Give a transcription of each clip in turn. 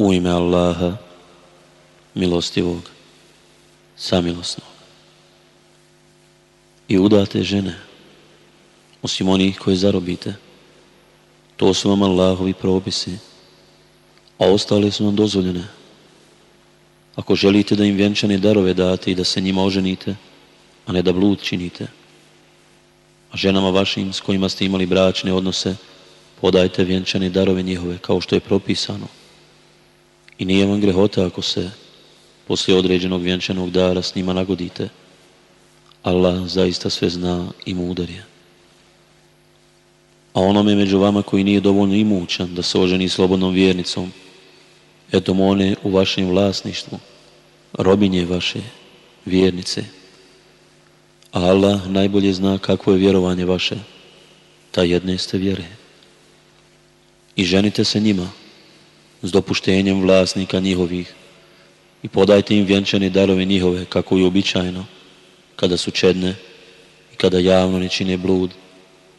U ime Allaha, milostivog, samilosnog. I udate žene, osim onih koje zarobite. To su vam Allahovi propisi, a ostale su vam dozvoljene. Ako želite da im vjenčane darove date i da se njima oženite, a ne da blud činite, a ženama vašim s kojima ste imali bračne odnose, podajte vjenčane darove njihove kao što je propisano i nije vam grehota ako se poslije određenog vjenčanog dara s njima nagodite. Allah zaista sve zna i mudar je. A onome među vama koji nije dovoljno imućan da se oženi slobodnom vjernicom, eto mu one u vašem vlasništvu, robinje vaše, vjernice. A Allah najbolje zna kako je vjerovanje vaše, ta jedne ste vjere. I ženite se njima, s dopuštenjem vlasnika njihovih i podajte im vjenčani darove njihove kako i običajno kada su čedne i kada javno ne čine blud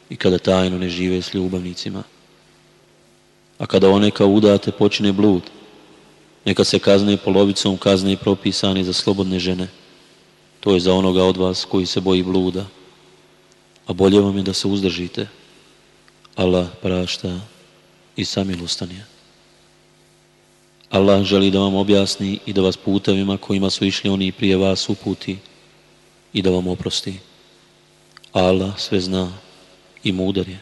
i kada tajno ne žive s ljubavnicima. A kada one kao udate počine blud, neka se kazne polovicom kazne propisane za slobodne žene. To je za onoga od vas koji se boji bluda. A bolje vam je da se uzdržite. Allah prašta i sami je. Allah želi da vam objasni i da vas putevima kojima su išli oni prije vas uputi i da vam oprosti. Allah sve zna i mudar je.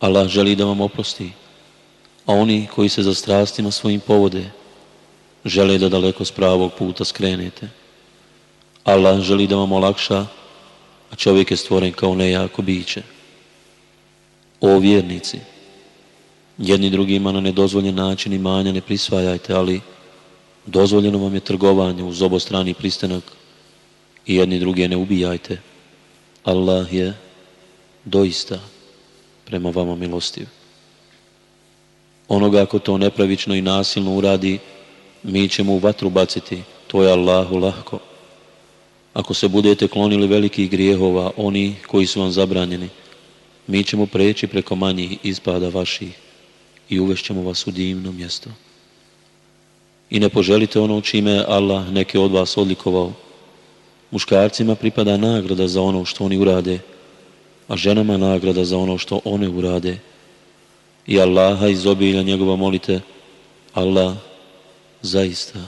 Allah želi da vam oprosti, a oni koji se za strastima svojim povode žele da daleko s pravog puta skrenete. Allah želi da vam olakša, a čovjek je stvoren kao nejako biće. O vjernici! jedni drugima na nedozvoljen način imanja ne prisvajajte, ali dozvoljeno vam je trgovanje uz obostrani pristanak i jedni druge ne ubijajte. Allah je doista prema vama milostiv. Onoga ako to nepravično i nasilno uradi, mi ćemo u vatru baciti, to je Allahu lahko. Ako se budete klonili velikih grijehova, oni koji su vam zabranjeni, mi ćemo preći preko manjih ispada vaših i uvešćemo vas u divno mjesto. I ne poželite ono čime Allah neke od vas odlikovao. Muškarcima pripada nagrada za ono što oni urade, a ženama nagrada za ono što one urade. I Allaha iz obilja njegova molite, Allah zaista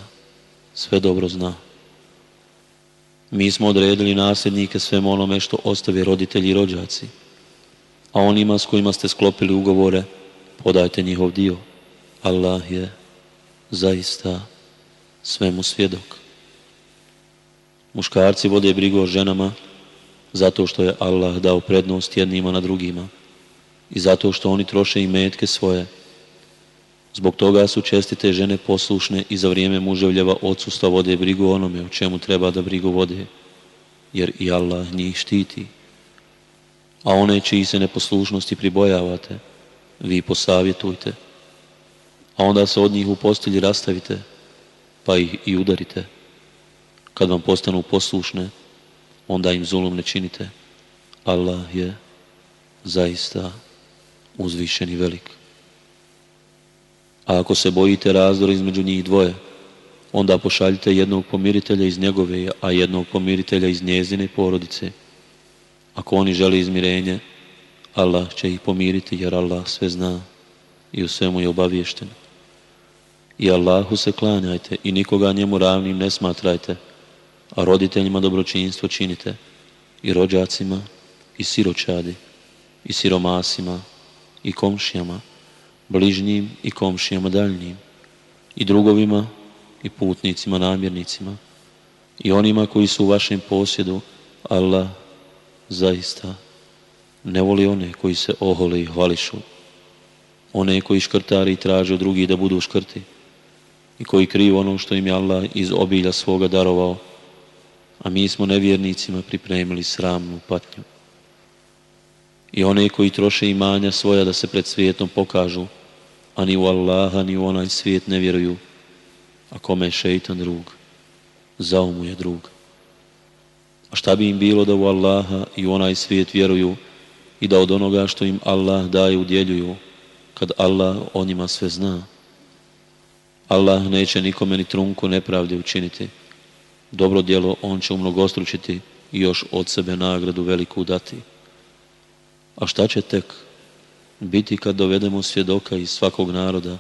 sve dobro zna. Mi smo odredili nasljednike svemu onome što ostave roditelji i rođaci, a onima s kojima ste sklopili ugovore, odajte njihov dio. Allah je zaista svemu svjedok. Muškarci vode brigu o ženama zato što je Allah dao prednost jednima na drugima i zato što oni troše i metke svoje. Zbog toga su čestite žene poslušne i za vrijeme muževljeva odsustva vode brigu onome o čemu treba da brigu vode, jer i Allah njih štiti. A one čiji se neposlušnosti pribojavate, vi posavjetujte, a onda se od njih u postelji rastavite, pa ih i udarite. Kad vam postanu poslušne, onda im zulum ne činite. Allah je zaista uzvišen i velik. A ako se bojite razdora između njih dvoje, onda pošaljite jednog pomiritelja iz njegove, a jednog pomiritelja iz njezine porodice. Ako oni žele izmirenje, Allah će ih pomiriti jer Allah sve zna i u svemu je obaviješten. I Allahu se klanjajte i nikoga njemu ravnim ne smatrajte, a roditeljima dobročinstvo činite i rođacima i siročadi i siromasima i komšijama, bližnjim i komšijama daljnjim i drugovima i putnicima namjernicima i onima koji su u vašem posjedu Allah zaista ne voli one koji se oholi i hvališu, one koji škrtari traže od drugih da budu škrti i koji kriju ono što im je Allah iz obilja svoga darovao, a mi smo nevjernicima pripremili sramnu patnju. I one koji troše imanja svoja da se pred svijetom pokažu, a ni u Allaha ni u onaj svijet ne vjeruju, a kome je šeitan drug, zao mu je drug. A šta bi im bilo da u Allaha i u onaj svijet vjeruju, i da od onoga što im Allah daje udjeljuju, kad Allah o njima sve zna. Allah neće nikome ni trunku nepravde učiniti. Dobro djelo on će umnogostručiti i još od sebe nagradu veliku dati. A šta će tek biti kad dovedemo svjedoka iz svakog naroda,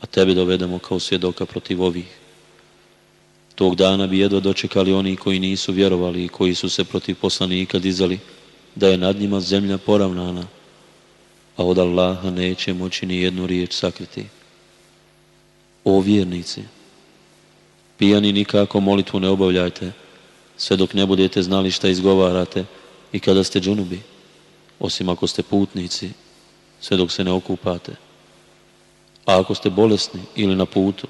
a tebe dovedemo kao svjedoka protiv ovih? Tog dana bi jedva dočekali oni koji nisu vjerovali i koji su se protiv poslanika dizali, da je nad njima zemlja poravnana, a od Allaha neće moći ni jednu riječ sakriti. O vjernici, pijani nikako molitvu ne obavljajte, sve dok ne budete znali šta izgovarate i kada ste džunubi, osim ako ste putnici, sve dok se ne okupate. A ako ste bolesni ili na putu,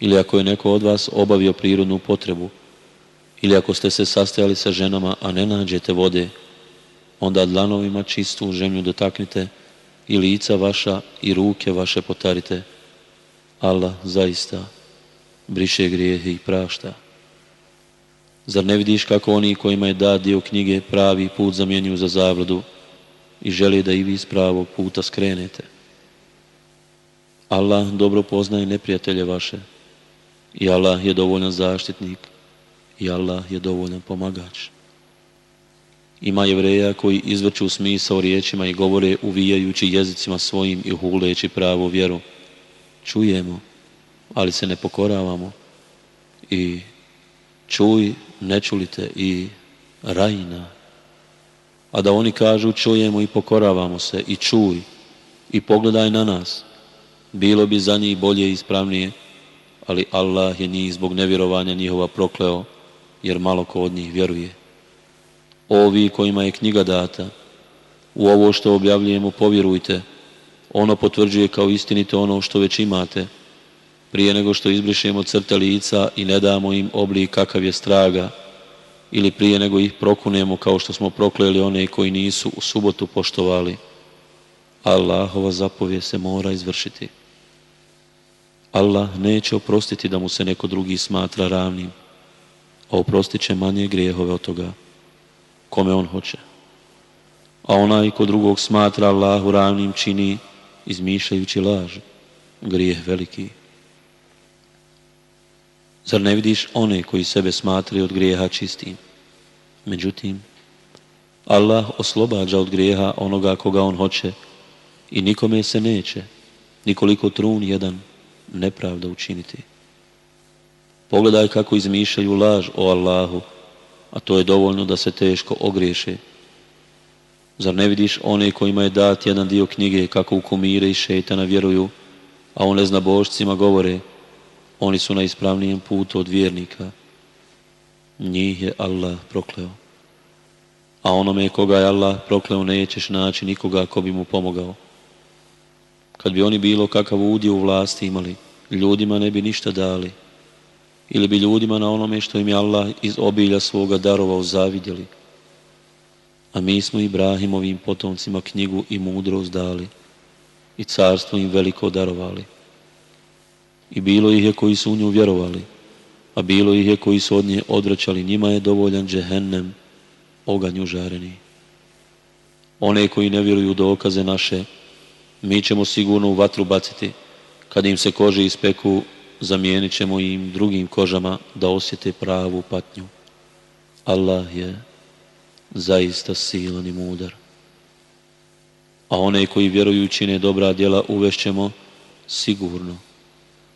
ili ako je neko od vas obavio prirodnu potrebu, ili ako ste se sastajali sa ženama, a ne nađete vode, onda dlanovima čistu žemlju dotaknite i lica vaša i ruke vaše potarite. Allah zaista briše grijehe i prašta. Zar ne vidiš kako oni kojima je da dio knjige pravi put zamjenju za zavrdu i žele da i vi s pravog puta skrenete? Allah dobro poznaje neprijatelje vaše i Allah je dovoljan zaštitnik i Allah je dovoljan pomagač. Ima jevreja koji izvrću smisao riječima i govore uvijajući jezicima svojim i huleći pravu vjeru. Čujemo, ali se ne pokoravamo. I čuj, ne čulite i rajna. A da oni kažu čujemo i pokoravamo se i čuj i pogledaj na nas. Bilo bi za njih bolje i ispravnije, ali Allah je njih zbog nevjerovanja njihova prokleo, jer malo ko od njih vjeruje. Ovi kojima je knjiga data, u ovo što objavljujemo povjerujte. Ono potvrđuje kao istinite ono što već imate. Prije nego što izbrišemo crte lica i ne damo im oblik kakav je straga, ili prije nego ih prokunemo kao što smo prokleli one koji nisu u subotu poštovali. Allahova zapovje se mora izvršiti. Allah neće oprostiti da mu se neko drugi smatra ravnim, a oprostit će manje grijehove od toga kome on hoće. A onaj ko drugog smatra Allahu ravnim čini izmišljajući laž, grijeh veliki. Zar ne vidiš one koji sebe smatraju od grijeha čistim? Međutim, Allah oslobađa od grijeha onoga koga on hoće i nikome se neće, nikoliko trun jedan, nepravda učiniti. Pogledaj kako izmišljaju laž o Allahu, a to je dovoljno da se teško ogriješe. Zar ne vidiš one kojima je dat jedan dio knjige kako u komire i šetana vjeruju, a on ne zna božcima govore, oni su na ispravnijem putu od vjernika. Njih je Allah prokleo. A onome koga je Allah prokleo nećeš naći nikoga ko bi mu pomogao. Kad bi oni bilo kakav udje u vlasti imali, ljudima ne bi ništa dali, ili bi ljudima na onome što im je Allah iz obilja svoga darovao zavidjeli. A mi smo Ibrahimovim potomcima knjigu i mudrost dali i carstvo im veliko darovali. I bilo ih je koji su u nju vjerovali, a bilo ih je koji su od nje odvraćali. Njima je dovoljan džehennem, oganju žareni. One koji ne vjeruju dokaze naše, mi ćemo sigurno u vatru baciti, kad im se kože ispeku zamijenit ćemo im drugim kožama da osjete pravu patnju. Allah je zaista silan i mudar. A one koji vjeruju čine dobra djela uvešćemo sigurno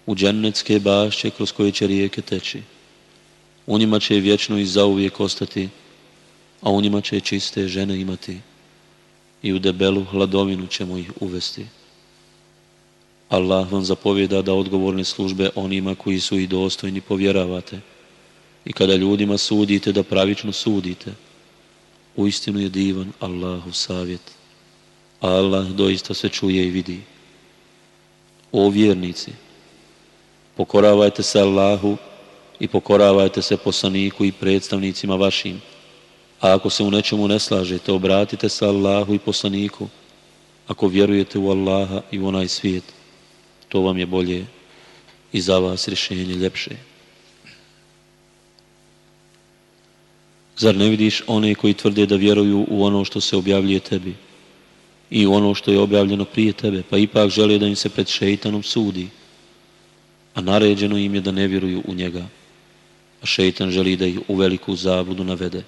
u džennetske bašće kroz koje će rijeke teći. U njima će vječno i zauvijek ostati, a u njima će čiste žene imati i u debelu hladovinu ćemo ih uvesti. Allah vam zapovjeda da odgovorne službe onima koji su i dostojni povjeravate i kada ljudima sudite da pravično sudite. Uistinu je divan Allahu savjet. Allah doista se čuje i vidi. O vjernici, pokoravajte se Allahu i pokoravajte se poslaniku i predstavnicima vašim. A ako se u nečemu ne slažete, obratite se Allahu i poslaniku, ako vjerujete u Allaha i u onaj svijet to vam je bolje i za vas rješenje ljepše. Zar ne vidiš one koji tvrde da vjeruju u ono što se objavljuje tebi i u ono što je objavljeno prije tebe, pa ipak žele da im se pred šeitanom sudi, a naređeno im je da ne vjeruju u njega, a šeitan želi da ih u veliku zabudu navede.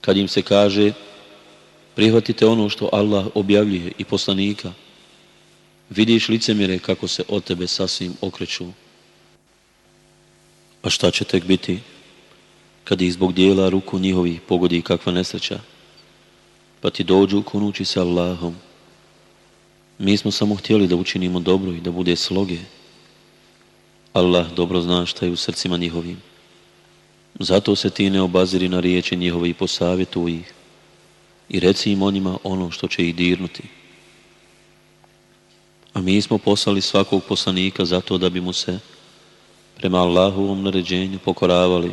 Kad im se kaže, prihvatite ono što Allah objavljuje i poslanika, vidiš licemjere kako se od tebe sasvim okreću. A šta će tek biti kad ih zbog dijela ruku njihovih pogodi kakva nesreća? Pa ti dođu konuči sa Allahom. Mi smo samo htjeli da učinimo dobro i da bude sloge. Allah dobro zna šta je u srcima njihovim. Zato se ti ne obaziri na riječi njihove i posavjetuj ih i reci im onima ono što će ih dirnuti. A mi smo poslali svakog poslanika zato da bi mu se prema Allahovom naređenju pokoravali,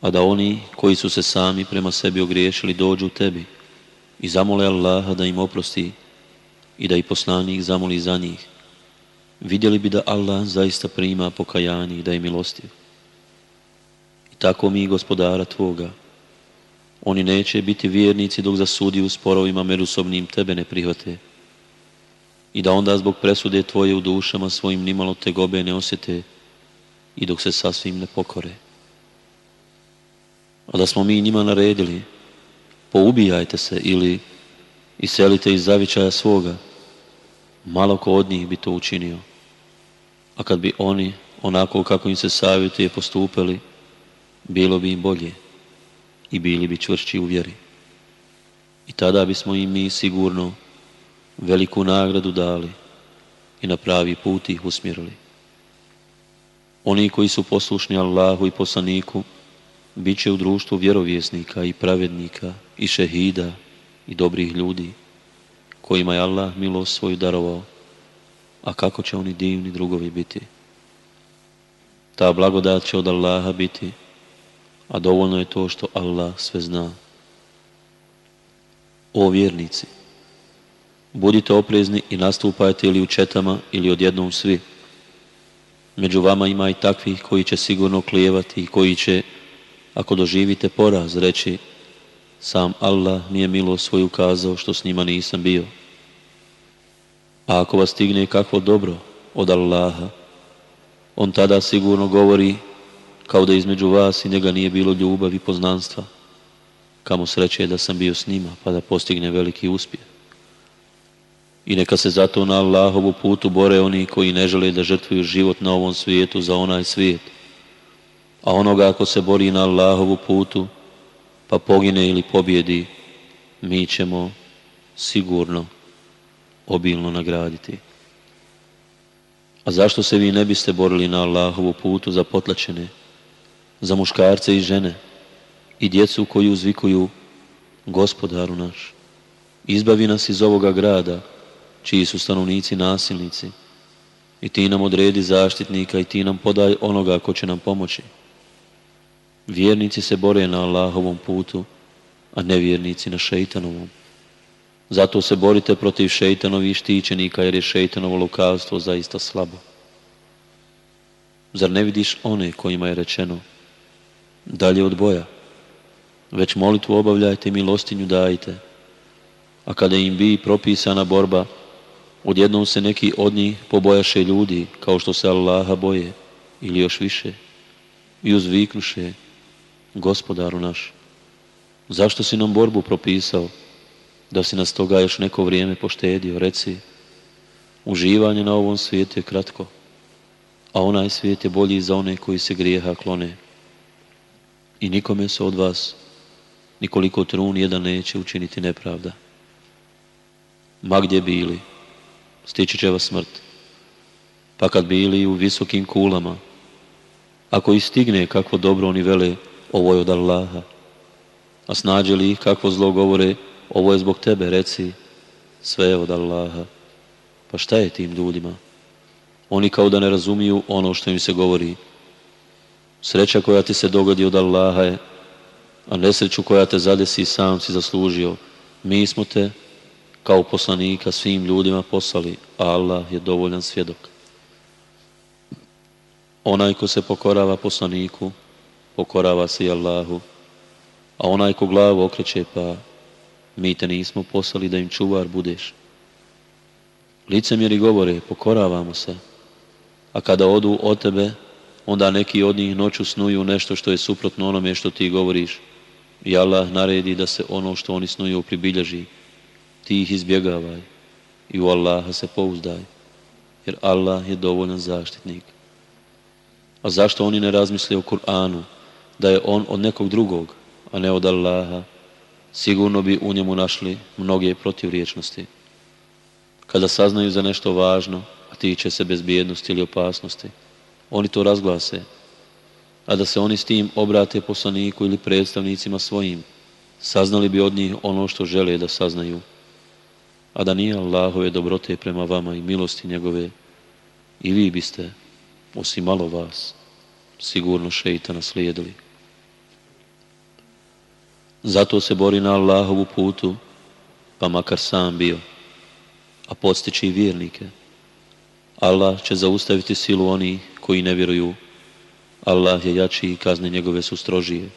a da oni koji su se sami prema sebi ogriješili dođu tebi i zamole Allaha da im oprosti i da i poslanik zamoli za njih. Vidjeli bi da Allah zaista prima pokajanje i da je milostiv. I tako mi gospodara Tvoga. Oni neće biti vjernici dok zasudi u sporovima međusobnim tebe ne prihvate i da onda zbog presude tvoje u dušama svojim nimalo te gobe ne osjete i dok se sasvim ne pokore. A da smo mi njima naredili, poubijajte se ili iselite iz zavičaja svoga, malo ko od njih bi to učinio. A kad bi oni, onako kako im se savjetuje, postupili, bilo bi im bolje i bili bi čvršći u vjeri. I tada bismo i mi sigurno veliku nagradu dali i na pravi put ih usmjerili. Oni koji su poslušni Allahu i poslaniku bit će u društvu vjerovjesnika i pravednika i šehida i dobrih ljudi kojima je Allah milost svoju darovao, a kako će oni divni drugovi biti. Ta blagodat će od Allaha biti, a dovoljno je to što Allah sve zna. O vjernici, budite oprezni i nastupajte ili u četama ili odjednom svi. Među vama ima i takvih koji će sigurno klijevati i koji će, ako doživite poraz, reći sam Allah nije milo svoju ukazao što s njima nisam bio. A ako vas stigne kakvo dobro od Allaha, on tada sigurno govori kao da između vas i njega nije bilo ljubav i poznanstva. Kamo sreće da sam bio s njima pa da postigne veliki uspjeh i neka se zato na Allahovu putu bore oni koji ne žele da žrtvuju život na ovom svijetu za onaj svijet. A onoga ako se bori na Allahovu putu, pa pogine ili pobjedi, mi ćemo sigurno obilno nagraditi. A zašto se vi ne biste borili na Allahovu putu za potlačene, za muškarce i žene i djecu koju uzvikuju gospodaru naš? Izbavi nas iz ovoga grada, čiji su stanovnici nasilnici. I ti nam odredi zaštitnika i ti nam podaj onoga ko će nam pomoći. Vjernici se bore na Allahovom putu, a nevjernici na šeitanovom. Zato se borite protiv šejtanovih štićenika jer je šeitanovo lukavstvo zaista slabo. Zar ne vidiš one kojima je rečeno dalje od boja? Već molitvu obavljajte i milostinju dajte. A kada im bi propisana borba, Odjednom se neki od njih pobojaše ljudi, kao što se Allaha boje, ili još više, i uzviknuše, gospodaru naš, zašto si nam borbu propisao, da si nas toga još neko vrijeme poštedio, reci, uživanje na ovom svijetu je kratko, a onaj svijet je bolji za one koji se grijeha klone. I nikome se od vas, nikoliko trun jedan neće učiniti nepravda. Ma gdje bili, stići će vas smrt. Pa kad bili u visokim kulama, ako i stigne kakvo dobro oni vele, ovo je od Allaha. A snađe li ih kakvo zlo govore, ovo je zbog tebe, reci, sve je od Allaha. Pa šta je tim ljudima? Oni kao da ne razumiju ono što im se govori. Sreća koja ti se dogodi od Allaha je, a nesreću koja te zadesi sam si zaslužio. Mi smo te kao poslanika svim ljudima poslali, Allah je dovoljan svjedok. Onaj ko se pokorava poslaniku, pokorava se i Allahu, a onaj ko glavu okreće pa mi te nismo poslali da im čuvar budeš. Licemjeri govore, pokoravamo se, a kada odu od tebe, onda neki od njih noću snuju nešto što je suprotno onome što ti govoriš i Allah naredi da se ono što oni snuju pribilježi ti ih izbjegavaj i u Allaha se pouzdaj, jer Allah je dovoljan zaštitnik. A zašto oni ne razmisle o Kur'anu, da je on od nekog drugog, a ne od Allaha, sigurno bi u njemu našli mnoge protivriječnosti. Kada saznaju za nešto važno, a tiče se bezbjednosti ili opasnosti, oni to razglase, a da se oni s tim obrate poslaniku ili predstavnicima svojim, saznali bi od njih ono što žele da saznaju a da nije Allahove dobrote prema vama i milosti njegove, i vi biste, osim malo vas, sigurno šeita naslijedili. Zato se bori na Allahovu putu, pa makar sam bio, a postići i vjernike. Allah će zaustaviti silu onih koji ne vjeruju. Allah je jači i kazne njegove su strožije.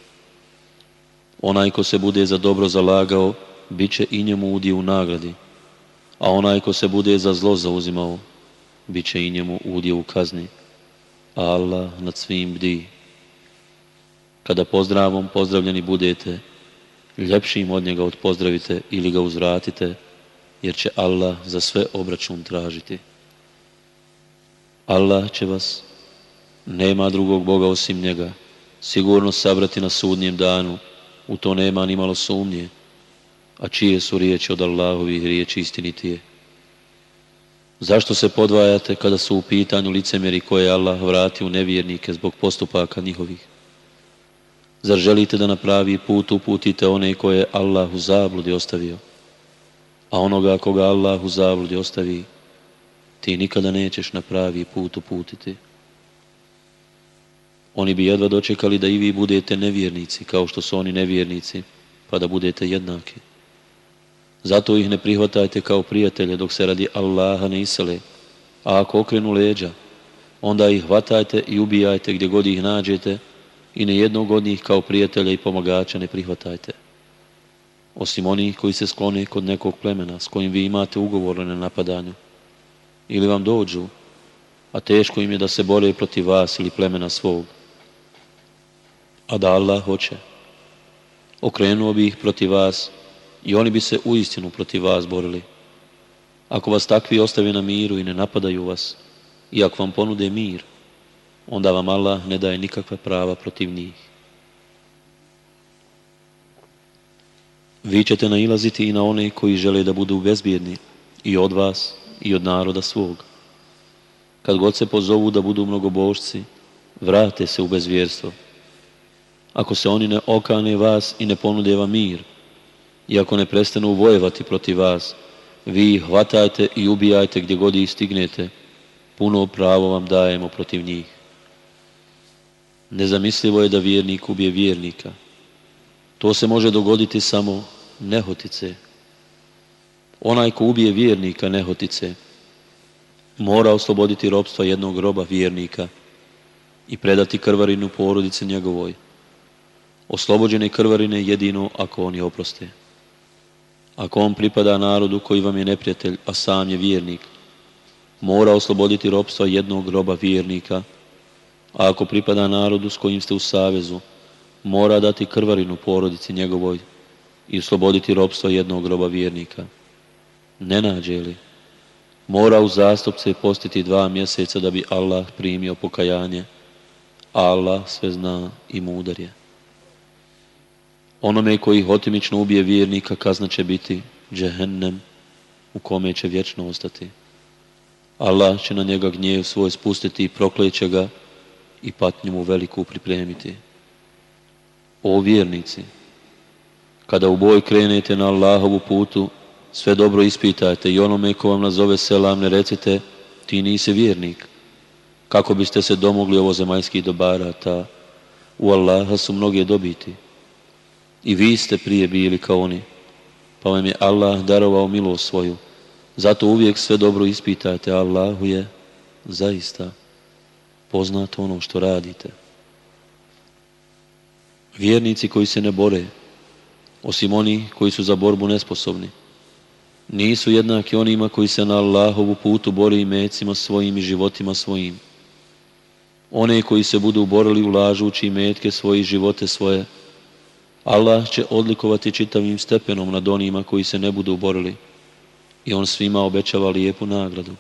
Onaj ko se bude za dobro zalagao, bit će i njemu udje u nagradi, a onaj ko se bude za zlo zauzimao, bit će i njemu udje u kazni. Allah nad svim bdi. Kada pozdravom pozdravljeni budete, ljepšim od njega odpozdravite ili ga uzvratite, jer će Allah za sve obračun tražiti. Allah će vas, nema drugog Boga osim njega, sigurno sabrati na sudnjem danu, u to nema ni malo sumnje, a čije su riječi od Allahovih riječi istinitije? Zašto se podvajate kada su u pitanju licemjeri koje Allah vrati u nevjernike zbog postupaka njihovih? Zar želite da na pravi put uputite one koje je Allah u zabludi ostavio? A onoga koga Allah u zabludi ostavi, ti nikada nećeš na pravi put uputiti. Oni bi jedva dočekali da i vi budete nevjernici, kao što su oni nevjernici, pa da budete jednaki. Zato ih ne prihvatajte kao prijatelje dok se radi Allaha ne isele. A ako okrenu leđa, onda ih hvatajte i ubijajte gdje god ih nađete i nejednog od njih kao prijatelja i pomagača ne prihvatajte. Osim onih koji se sklone kod nekog plemena s kojim vi imate ugovore na napadanju. Ili vam dođu, a teško im je da se bore protiv vas ili plemena svog. A da Allah hoće. Okrenuo bi ih protiv vas i oni bi se uistinu protiv vas borili. Ako vas takvi ostave na miru i ne napadaju vas, i ako vam ponude mir, onda vam Allah ne daje nikakva prava protiv njih. Vi ćete nailaziti i na one koji žele da budu bezbjedni i od vas i od naroda svog. Kad god se pozovu da budu mnogobošci, vrate se u bezvjerstvo. Ako se oni ne okane vas i ne ponude vam mir, i ako ne prestanu vojevati protiv vas, vi ih hvatajte i ubijajte gdje god ih stignete. Puno pravo vam dajemo protiv njih. Nezamislivo je da vjernik ubije vjernika. To se može dogoditi samo nehotice. Onaj ko ubije vjernika nehotice, mora osloboditi robstva jednog roba vjernika i predati krvarinu porodice njegovoj. Oslobođene krvarine jedino ako oni oproste. Ako on pripada narodu koji vam je neprijatelj, a sam je vjernik, mora osloboditi robstva jednog groba vjernika, a ako pripada narodu s kojim ste u savezu, mora dati krvarinu porodici njegovoj i osloboditi robstva jednog groba vjernika. Ne nađe li? Mora u zastupce postiti dva mjeseca da bi Allah primio pokajanje. Allah sve zna i mudar je. Onome koji hotimično ubije vjernika kazna će biti džehennem u kome će vječno ostati. Allah će na njega gnjev svoj spustiti i prokleće ga i patnju mu veliku pripremiti. O vjernici, kada u boj krenete na Allahovu putu, sve dobro ispitajte i onome ko vam nazove selam ne recite ti nisi vjernik. Kako biste se domogli ovo zemaljskih dobara, ta u Allaha su mnoge dobiti. I vi ste prije bili kao oni, pa vam je Allah darovao milost svoju. Zato uvijek sve dobro ispitajte, Allahu je zaista poznato ono što radite. Vjernici koji se ne bore, osim oni koji su za borbu nesposobni, nisu jednaki onima koji se na Allahovu putu bore i mecima svojim i životima svojim. One koji se budu borili ulažući i metke svoje živote svoje, Allah će odlikovati čitavim stepenom nad onima koji se ne budu borili i on svima obećava lijepu nagradu.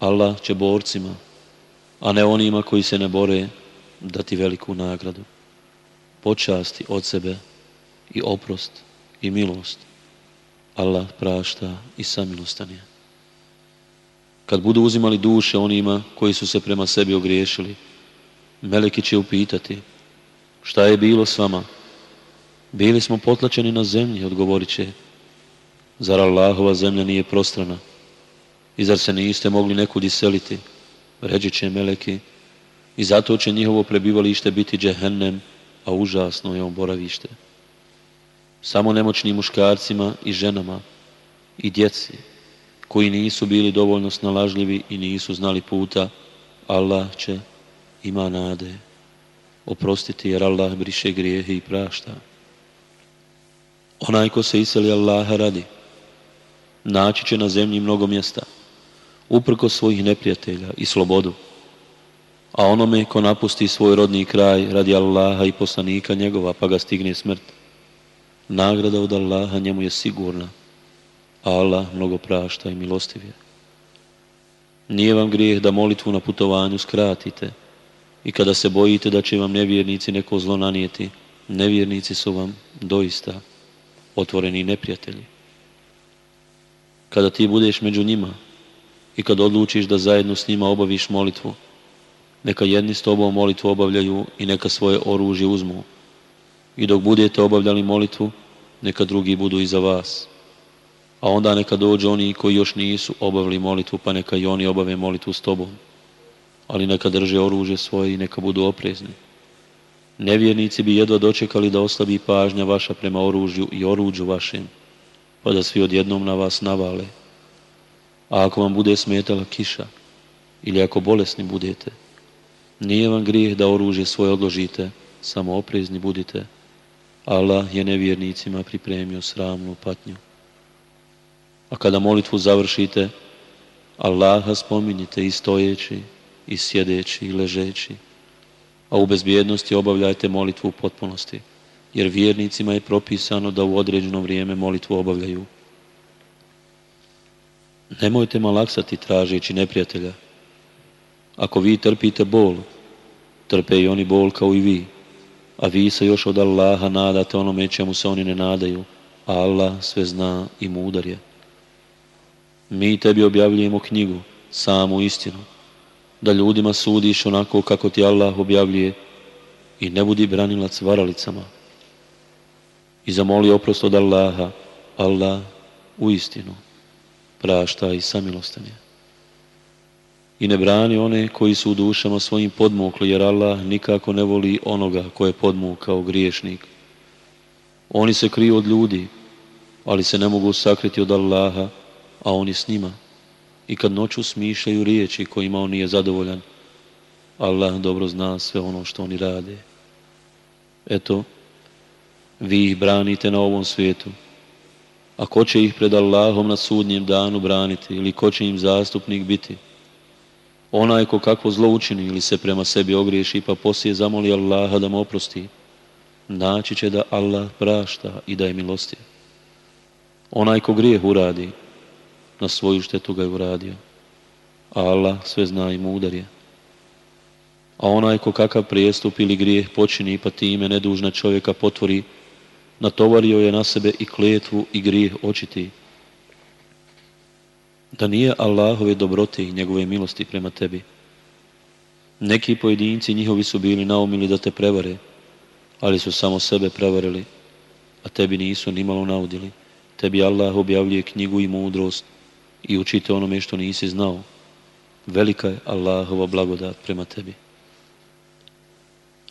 Allah će borcima, a ne onima koji se ne bore, dati veliku nagradu. Počasti od sebe i oprost i milost. Allah prašta i samilostan je. Kad budu uzimali duše onima koji su se prema sebi ogriješili, Meleki će upitati šta je bilo s vama, bili smo potlačeni na zemlji, odgovorit će. Zar Allahova zemlja nije prostrana? I zar se niste mogli nekud iseliti? Reći će meleki. I zato će njihovo prebivalište biti džehennem, a užasno je on boravište. Samo nemoćnim muškarcima i ženama i djeci, koji nisu bili dovoljno snalažljivi i nisu znali puta, Allah će, ima nade, oprostiti jer Allah briše grijehe i prašta. Onaj ko se iseli Allaha radi, naći će na zemlji mnogo mjesta, uprko svojih neprijatelja i slobodu. A onome ko napusti svoj rodni kraj radi Allaha i poslanika njegova, pa ga stigne smrt, nagrada od Allaha njemu je sigurna, a Allah mnogo prašta i milostiv je. Nije vam grijeh da molitvu na putovanju skratite i kada se bojite da će vam nevjernici neko zlo nanijeti, nevjernici su vam doista otvoreni neprijatelji. Kada ti budeš među njima i kad odlučiš da zajedno s njima obaviš molitvu, neka jedni s tobom molitvu obavljaju i neka svoje oružje uzmu. I dok budete obavljali molitvu, neka drugi budu iza vas. A onda neka dođu oni koji još nisu obavili molitvu, pa neka i oni obave molitvu s tobom. Ali neka drže oružje svoje i neka budu oprezni. Nevjernici bi jedva dočekali da oslabi pažnja vaša prema oružju i oruđu vašem, pa da svi odjednom na vas navale. A ako vam bude smetala kiša ili ako bolesni budete, nije vam grijeh da oružje svoje odložite, samo oprezni budite. Allah je nevjernicima pripremio sramnu patnju. A kada molitvu završite, Allaha spominjite i stojeći, i sjedeći, i ležeći a u bezbjednosti obavljajte molitvu u potpunosti, jer vjernicima je propisano da u određeno vrijeme molitvu obavljaju. Nemojte malaksati tražeći neprijatelja. Ako vi trpite bol, trpe i oni bol kao i vi, a vi se još od Allaha nadate onome čemu se oni ne nadaju, a Allah sve zna i mudar je. Mi tebi objavljujemo knjigu, samu istinu, da ljudima sudiš onako kako ti Allah objavljuje i ne budi branilac varalicama. I zamoli oprost od Allaha, Allah u istinu prašta i samilostan je. I ne brani one koji su u dušama svojim podmukli, jer Allah nikako ne voli onoga koje je podmuk kao griješnik. Oni se kriju od ljudi, ali se ne mogu sakriti od Allaha, a oni s njima i kad noću smišljaju riječi kojima on nije zadovoljan, Allah dobro zna sve ono što oni rade. Eto, vi ih branite na ovom svijetu. A ko će ih pred Allahom na sudnjem danu braniti ili ko će im zastupnik biti? Onaj ko kakvo zlo učini ili se prema sebi ogriješi pa poslije zamoli Allaha da mu oprosti, naći će da Allah prašta i da je milostiv. Onaj ko grijeh uradi, na svoju štetu ga je uradio. A Allah sve zna i mudar je. A onaj ko kakav prijestup ili grijeh počini pa time nedužna čovjeka potvori, natovario je na sebe i kletvu i grijeh očiti. Da nije Allahove dobrote i njegove milosti prema tebi. Neki pojedinci njihovi su bili naumili da te prevare, ali su samo sebe prevarili, a tebi nisu nimalo naudili. Tebi Allah objavljuje knjigu i mudrost, i učite onome što nisi znao. Velika je Allahova blagodat prema tebi.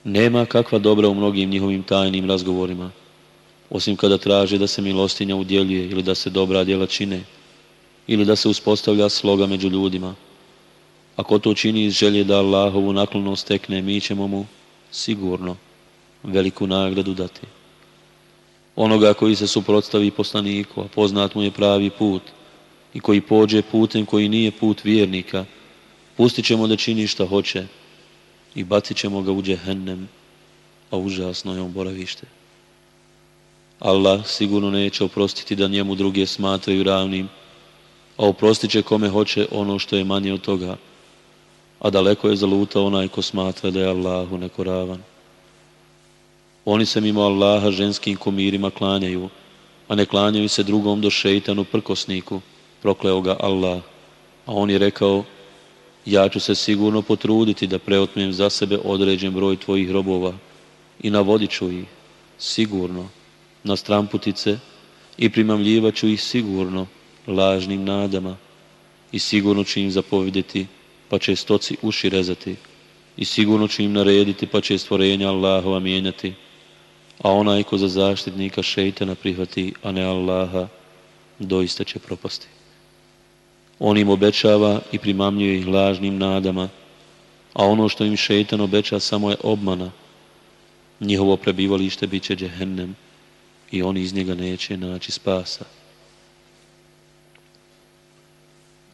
Nema kakva dobra u mnogim njihovim tajnim razgovorima, osim kada traže da se milostinja udjeljuje ili da se dobra djela čine, ili da se uspostavlja sloga među ljudima. Ako to čini iz želje da Allahovu naklonost tekne, mi ćemo mu sigurno veliku nagradu dati. Onoga koji se suprotstavi poslaniku, a poznat mu je pravi put, i koji pođe putem koji nije put vjernika, pustit ćemo da čini šta hoće i bacit ćemo ga u džehennem, a užasno je on boravište. Allah sigurno neće oprostiti da njemu druge smatraju ravnim, a oprostit će kome hoće ono što je manje od toga, a daleko je zaluta onaj ko smatra da je Allahu neko ravan. Oni se mimo Allaha ženskim komirima klanjaju, a ne klanjaju se drugom do šeitanu prkosniku, prokleo ga Allah. A on je rekao, ja ću se sigurno potruditi da preotmijem za sebe određen broj tvojih robova i navodit ću ih, sigurno, na stramputice i primamljivat ću ih sigurno lažnim nadama i sigurno ću im zapovjediti pa će stoci uši rezati i sigurno ću im narediti pa će stvorenja Allahova mijenjati a onaj ko za zaštitnika šeitana prihvati a ne Allaha doista će propasti on im obećava i primamljuje ih lažnim nadama, a ono što im šetan obeća samo je obmana. Njihovo prebivalište bit će džehennem i oni iz njega neće naći spasa.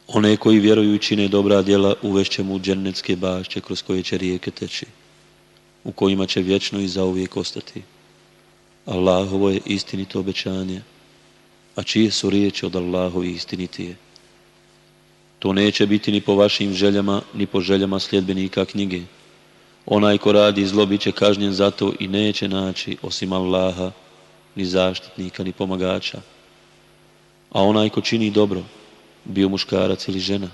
One koji vjeruju i čine dobra djela uvešće mu džennetske bašće kroz koje će rijeke teći, u kojima će vječno i zauvijek ostati. Allahovo je istinito obećanje, a čije su riječi od Allahovi istinitije? To neće biti ni po vašim željama, ni po željama sljedbenika knjige. Onaj ko radi zlo bit će kažnjen zato i neće naći osim Allaha ni zaštitnika ni pomagača. A onaj ko čini dobro, bio muškarac ili žena,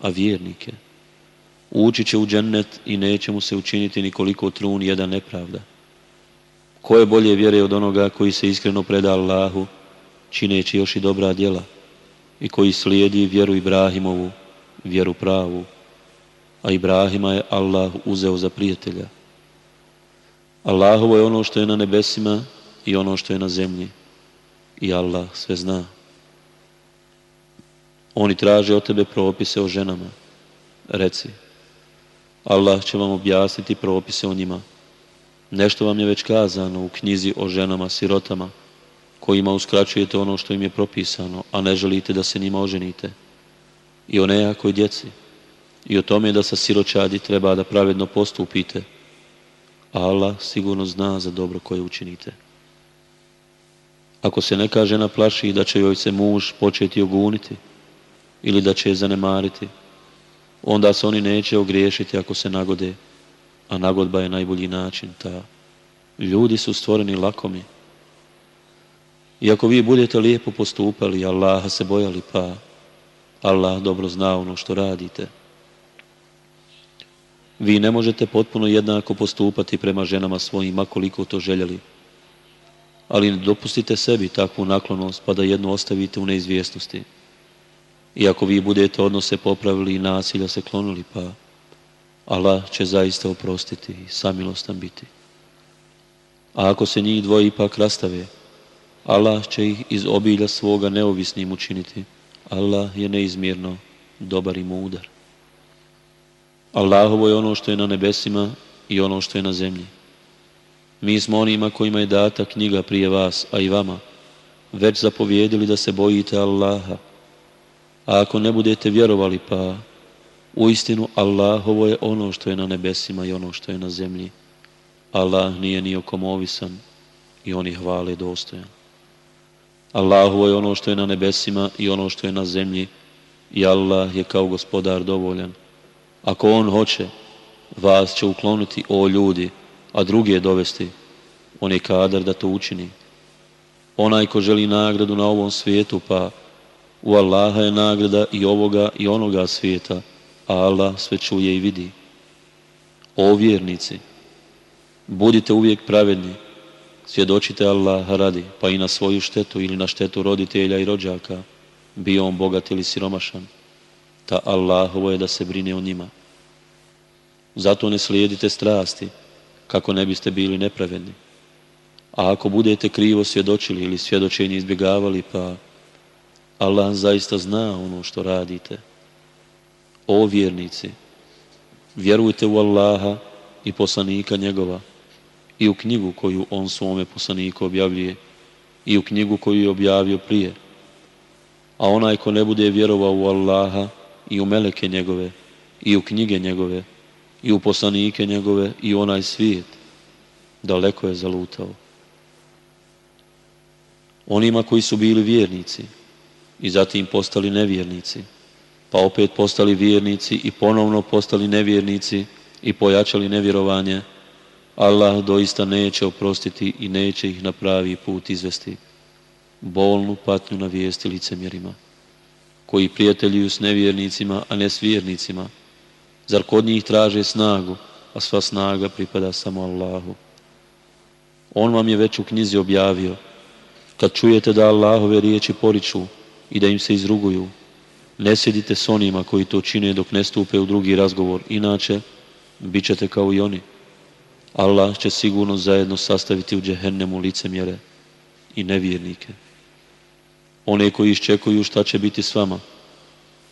a vjernike je, ući će u džennet i neće mu se učiniti nikoliko trun jedan nepravda. Ko je bolje vjere od onoga koji se iskreno preda Allahu, čineći još i dobra djela? i koji slijedi vjeru Ibrahimovu, vjeru pravu, a Ibrahima je Allah uzeo za prijatelja. Allahovo je ono što je na nebesima i ono što je na zemlji. I Allah sve zna. Oni traže od tebe propise o ženama. Reci, Allah će vam objasniti propise o njima. Nešto vam je već kazano u knjizi o ženama sirotama, kojima uskraćujete ono što im je propisano, a ne želite da se njima oženite. I o nejakoj djeci. I o tome da sa siročadi treba da pravedno postupite. Allah sigurno zna za dobro koje učinite. Ako se neka žena plaši da će joj se muž početi oguniti ili da će je zanemariti, onda se oni neće ogriješiti ako se nagode, a nagodba je najbolji način ta. Ljudi su stvoreni lakomi, i ako vi budete lijepo postupali, Allaha se bojali, pa Allah dobro zna ono što radite. Vi ne možete potpuno jednako postupati prema ženama svojim, koliko to željeli. Ali ne dopustite sebi takvu naklonost, pa da jedno ostavite u neizvjesnosti. I ako vi budete odnose popravili i nasilja se klonili, pa Allah će zaista oprostiti i samilostan biti. A ako se njih dvoje ipak rastave, Allah će ih iz obilja svoga neovisnim učiniti. Allah je neizmjerno dobar i mudar. Allahovo je ono što je na nebesima i ono što je na zemlji. Mi smo onima kojima je data knjiga prije vas, a i vama, već zapovjedili da se bojite Allaha. A ako ne budete vjerovali, pa istinu Allahovo je ono što je na nebesima i ono što je na zemlji. Allah nije ni ovisan i oni hvale dostojan. Allahu je ono što je na nebesima i ono što je na zemlji i Allah je kao gospodar dovoljan. Ako On hoće, vas će ukloniti, o ljudi, a druge dovesti. On je kadar da to učini. Onaj ko želi nagradu na ovom svijetu, pa u Allaha je nagrada i ovoga i onoga svijeta, a Allah sve čuje i vidi. O vjernici, budite uvijek pravedni, svjedočite Allaha radi, pa i na svoju štetu ili na štetu roditelja i rođaka, bio on bogat ili siromašan, ta Allahovo je da se brine o njima. Zato ne slijedite strasti, kako ne biste bili nepravedni. A ako budete krivo svjedočili ili svjedočenje izbjegavali, pa Allah zaista zna ono što radite. O vjernici, vjerujte u Allaha i poslanika njegova, i u knjigu koju on svome poslaniku objavljuje i u knjigu koju je objavio prije. A onaj ko ne bude vjerovao u Allaha i u meleke njegove i u knjige njegove i u poslanike njegove i u onaj svijet, daleko je zalutao. Onima koji su bili vjernici i zatim postali nevjernici, pa opet postali vjernici i ponovno postali nevjernici i pojačali nevjerovanje, Allah doista neće oprostiti i neće ih na pravi put izvesti. Bolnu patnju na vijesti licemjerima, koji prijateljuju s nevjernicima, a ne s vjernicima. Zar kod njih traže snagu, a sva snaga pripada samo Allahu. On vam je već u knjizi objavio, kad čujete da Allahove riječi poriču i da im se izruguju, ne sjedite s onima koji to čine dok ne stupe u drugi razgovor, inače bit ćete kao i oni. Allah će sigurno zajedno sastaviti u džehennemu licemjere i nevjernike. One koji iščekuju šta će biti s vama.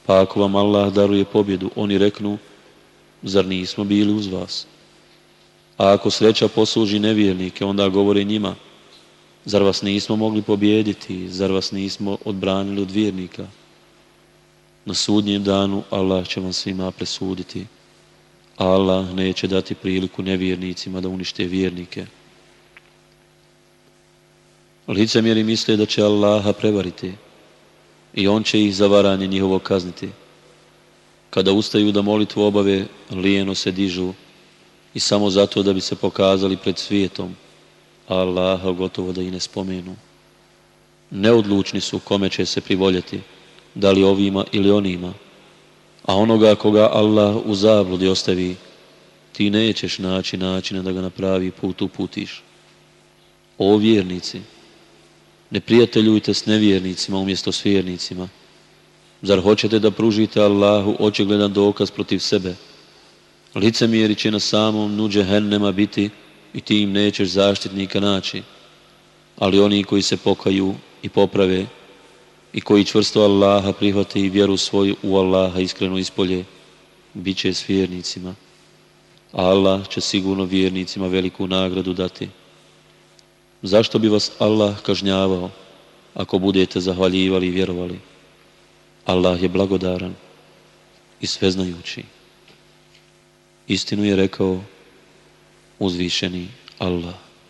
Pa ako vam Allah daruje pobjedu, oni reknu, zar nismo bili uz vas? A ako sreća posluži nevjernike, onda govore njima, zar vas nismo mogli pobijediti, zar vas nismo odbranili od vjernika? Na sudnjem danu Allah će vam svima presuditi. Allah neće dati priliku nevjernicima da unište vjernike. Licemjeri misle da će Allaha prevariti i On će ih za varanje njihovo kazniti. Kada ustaju da molitvu obave, lijeno se dižu i samo zato da bi se pokazali pred svijetom, Allaha gotovo da i ne spomenu. Neodlučni su kome će se privoljeti, da li ovima ili onima a onoga koga Allah u zabludi ostavi, ti nećeš naći načina da ga na pravi put uputiš. O vjernici, ne prijateljujte s nevjernicima umjesto s vjernicima. Zar hoćete da pružite Allahu očigledan dokaz protiv sebe? Licemjeri će na samom nuđe hennema biti i ti im nećeš zaštitnika naći. Ali oni koji se pokaju i poprave, i koji čvrsto Allaha prihvati i vjeru svoju u Allaha iskreno ispolje, bit će s vjernicima. Allah će sigurno vjernicima veliku nagradu dati. Zašto bi vas Allah kažnjavao ako budete zahvaljivali i vjerovali? Allah je blagodaran i sveznajući. Istinu je rekao uzvišeni Allah.